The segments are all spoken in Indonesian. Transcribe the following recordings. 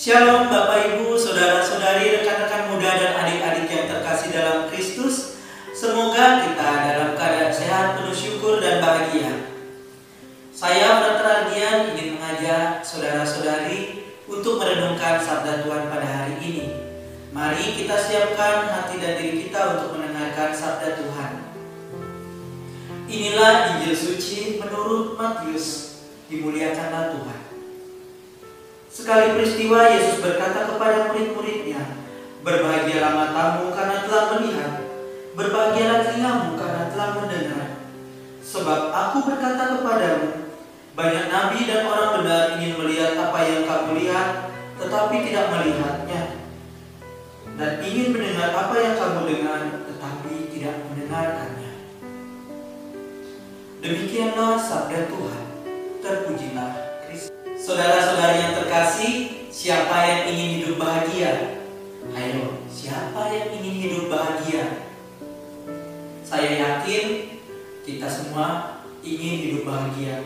Shalom Bapak Ibu, Saudara-saudari, rekan-rekan muda dan adik-adik yang terkasih dalam Kristus. Semoga kita dalam keadaan sehat, penuh syukur dan bahagia. Saya Frater Ardian ingin mengajak saudara-saudari untuk merenungkan sabda Tuhan pada hari ini. Mari kita siapkan hati dan diri kita untuk mendengarkan sabda Tuhan. Inilah Injil suci menurut Matius. Dimuliakanlah Tuhan. Sekali peristiwa Yesus berkata kepada murid-muridnya, Berbahagialah matamu karena telah melihat, berbahagialah telingamu karena telah mendengar. Sebab aku berkata kepadamu, banyak nabi dan orang benar ingin melihat apa yang kamu lihat, tetapi tidak melihatnya. Dan ingin mendengar apa yang kamu dengar, tetapi tidak mendengarkannya. Demikianlah sabda Tuhan. Terpujilah Saudara-saudari yang terkasih, siapa yang ingin hidup bahagia? Ayo, siapa yang ingin hidup bahagia? Saya yakin kita semua ingin hidup bahagia,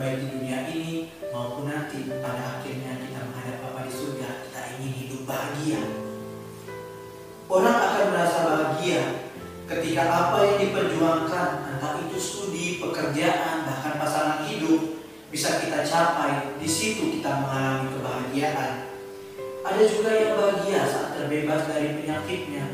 baik di dunia ini maupun nanti pada akhirnya kita menghadap Bapa di surga, kita ingin hidup bahagia. Orang akan merasa bahagia ketika apa yang diperjuangkan, entah itu studi, pekerjaan, bahkan pasangan hidup, bisa kita capai, di situ kita mengalami kebahagiaan. Ada juga yang bahagia saat terbebas dari penyakitnya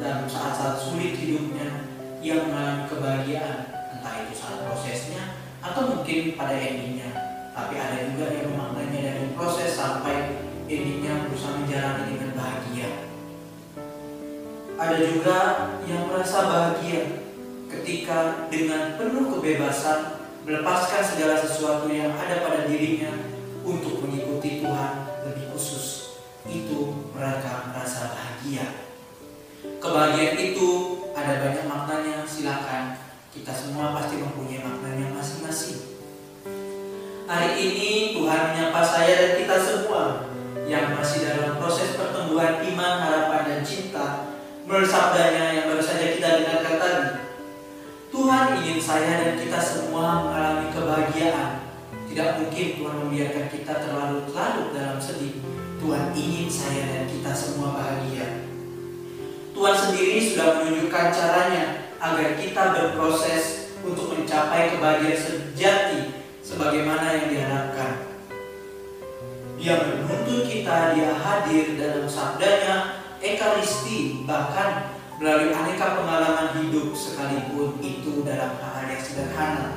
dan saat-saat sulit hidupnya yang mengalami kebahagiaan, entah itu saat prosesnya atau mungkin pada endingnya. Tapi ada juga yang memaknainya dari proses sampai endingnya berusaha menjalani dengan bahagia. Ada juga yang merasa bahagia ketika dengan penuh kebebasan melepaskan segala sesuatu yang ada pada dirinya untuk mengikuti Tuhan lebih khusus. Itu mereka merasa bahagia. Kebahagiaan itu ada banyak maknanya, silakan. Kita semua pasti mempunyai maknanya masing-masing. Hari ini Tuhan menyapa saya dan kita semua yang masih dalam proses pertumbuhan iman, harapan, dan cinta menurut sabdanya yang baru saja kita dengarkan tadi Tuhan ingin saya dan kita semua mengalami kebahagiaan. Tidak mungkin Tuhan membiarkan kita terlalu larut dalam sedih. Tuhan ingin saya dan kita semua bahagia. Tuhan sendiri sudah menunjukkan caranya agar kita berproses untuk mencapai kebahagiaan sejati sebagaimana yang diharapkan. Dia menuntut kita, dia hadir dalam sabdanya, ekaristi, bahkan melalui aneka pengalaman hidup sekalipun itu dalam hal yang sederhana.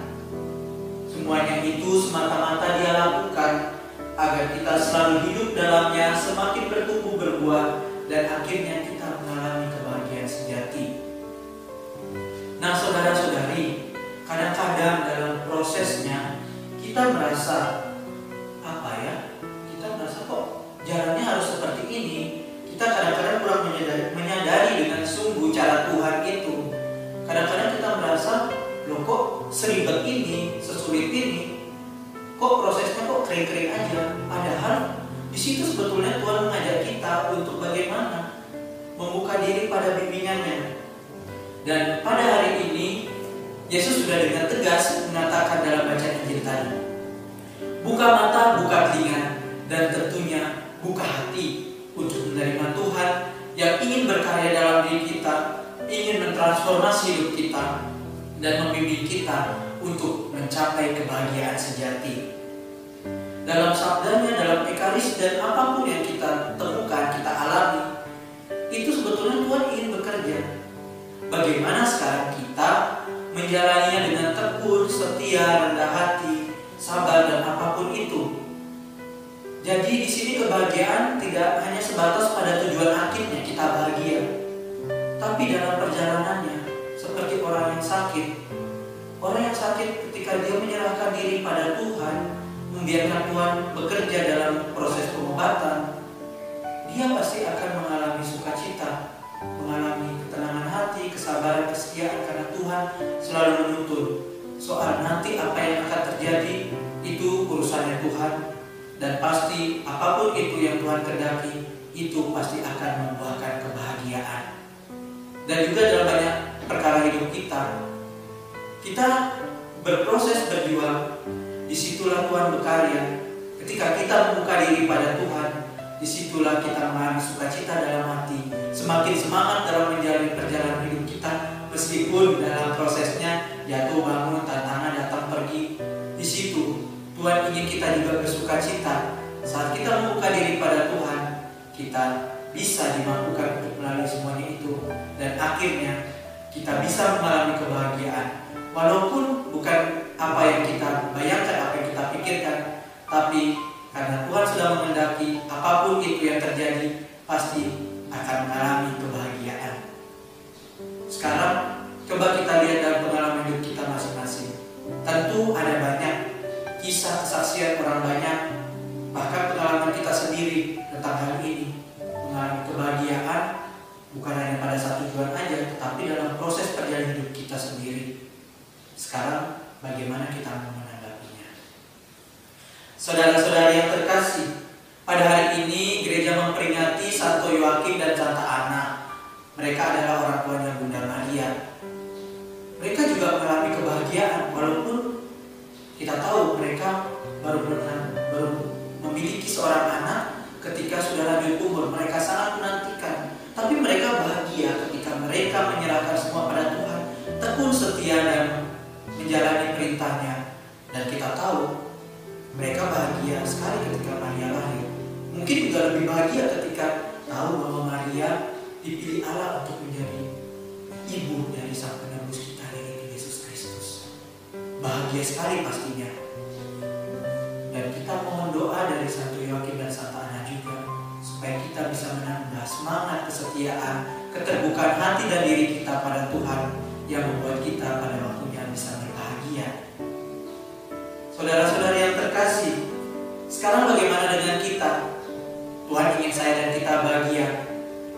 Semuanya itu semata-mata dia lakukan agar kita selalu hidup dalamnya semakin bertumbuh berbuah dan akhirnya kita mengalami kebahagiaan sejati. Nah saudara-saudari, kadang-kadang dalam prosesnya kita merasa seribet ini, sesulit ini, kok prosesnya kok kering-kering aja. Padahal di situ sebetulnya Tuhan mengajak kita untuk bagaimana membuka diri pada bimbingannya. Dan pada hari ini Yesus sudah dengan tegas mengatakan dalam bacaan Injil tadi, buka mata, buka telinga, dan tentunya buka hati untuk menerima Tuhan yang ingin berkarya dalam diri kita, ingin mentransformasi hidup kita, dan membimbing kita untuk mencapai kebahagiaan sejati. Dalam sabdanya, dalam ekaris dan apa pun yang kita temukan, kita alami, itu sebetulnya Tuhan ingin bekerja. Bagaimana sekarang kita menjalaninya dengan tekun, setia, rendah hati, sabar dan apa pun itu jadi di sini kebahagiaan tidak hanya sebatas pada tujuan akhirnya kita bahagia, tapi dalam perjalanannya seperti orang yang sakit. Orang yang sakit ketika dia menyerahkan diri pada Tuhan, membiarkan Tuhan bekerja dalam proses pengobatan, dia pasti akan mengalami sukacita, mengalami ketenangan hati, kesabaran, kesetiaan karena Tuhan selalu menuntun. Soal nanti apa yang akan terjadi itu urusannya Tuhan dan pasti apa pun itu yang Tuhan kendaki itu pasti akan membuahkan kebahagiaan. Dan juga dalam banyak perkara hidup kita, kita berproses berjuang, di situlah Tuhan berkarya. Ketika kita membuka diri pada Tuhan, di situlah kita mengalami sukacita dalam hati, semakin semangat dalam menjalani perjalanan hidup kita, meskipun dalam prosesnya jatuh bangun, tantangan datang pergi. Di situ Tuhan ingin kita juga bersukacita saat kita membuka diri pada Tuhan, kita bisa dimampukan untuk melalui semuanya itu dan akhirnya kita bisa mengalami kebahagiaan walaupun bukan apa yang kita bayangkan apa yang kita pikirkan tapi karena Tuhan sudah mengendaki apa pun itu yang terjadi pasti akan mengalami kebahagiaan. Sekarang coba kita lihat dalam pengalaman hidup kita masing-masing. Tentu ada banyak kisah kesaksian orang banyak bahkan pengalaman kita sendiri tentang hal ini mengalami kebahagiaan bukan hanya pada satu tujuan aja tetapi dalam proses perjalanan hidup kita sendiri. Sekarang bagaimana kita Saudara-saudari yang terkasih, pada hari ini gereja memperingati Santo Yoakim dan Santa Ana. Mereka adalah orang tuanya Bunda Maria. Mereka juga mengalami kebahagiaan walaupun kita tahu mereka baru baru memiliki seorang anak mereka menyerahkan semua pada Tuhan, tekun setia dan menjalani perintahnya. Dan kita tahu mereka bahagia sekali ketika Maria lahir. Mungkin juga lebih bahagia ketika tahu bahwa Maria dipilih Allah untuk menjadi ibu dari sang penebus kita yaitu Yesus Kristus. Bahagia sekali pastinya. Dan kita mohon doa dari Santo Yohakim dan Santa Ana juga supaya kita bisa menambah semangat kesetiaan, keterbukaan hati dan diri kita pada Tuhan yang membuat kita pada waktunya bisa berbahagia Saudara-saudari yang terkasih, sekarang bagaimana dengan kita? Tuhan ingin saya dan kita bahagia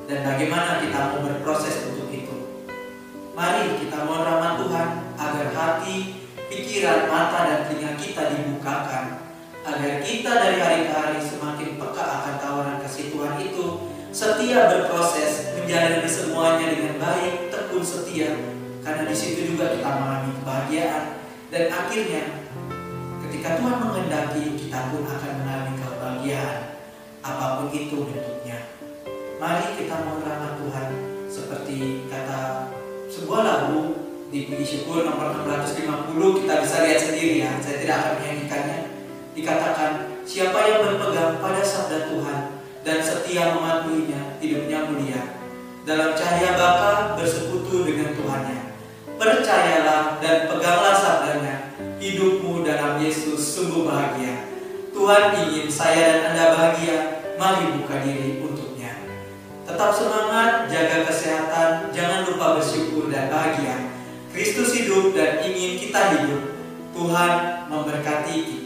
dan bagaimana kita mau berproses untuk itu. Mari kita mohon rahmat Tuhan agar hati, pikiran, mata, dan telinga kita dibukakan agar kita dari hari ke hari semakin peka akan tawaran kasih Tuhan itu setia berproses menjalani semuanya dengan baik tekun setia karena di situ juga kita mengalami kebahagiaan dan akhirnya Ketika Tuhan menghendaki, kita pun akan mengalami kebahagiaan. Apa pun itu bentuknya. Mari kita rahmat Tuhan seperti kata sebuah lagu di puji syukur nomor 650 kita bisa lihat sendiri ya. Saya tidak akan menyanyikannya. Dikatakan siapa yang berpegang pada sabda Tuhan dan setia mematuhinya hidupnya mulia. Dalam cahaya baka bersekutu dengan Tuhannya. Percayalah dan peganglah sabdanya hidupmu dalam Yesus sungguh bahagia. Tuhan ingin saya dan Anda bahagia, mari buka diri untuknya. Tetap semangat, jaga kesehatan, jangan lupa bersyukur dan bahagia. Kristus hidup dan ingin kita hidup. Tuhan memberkati kita.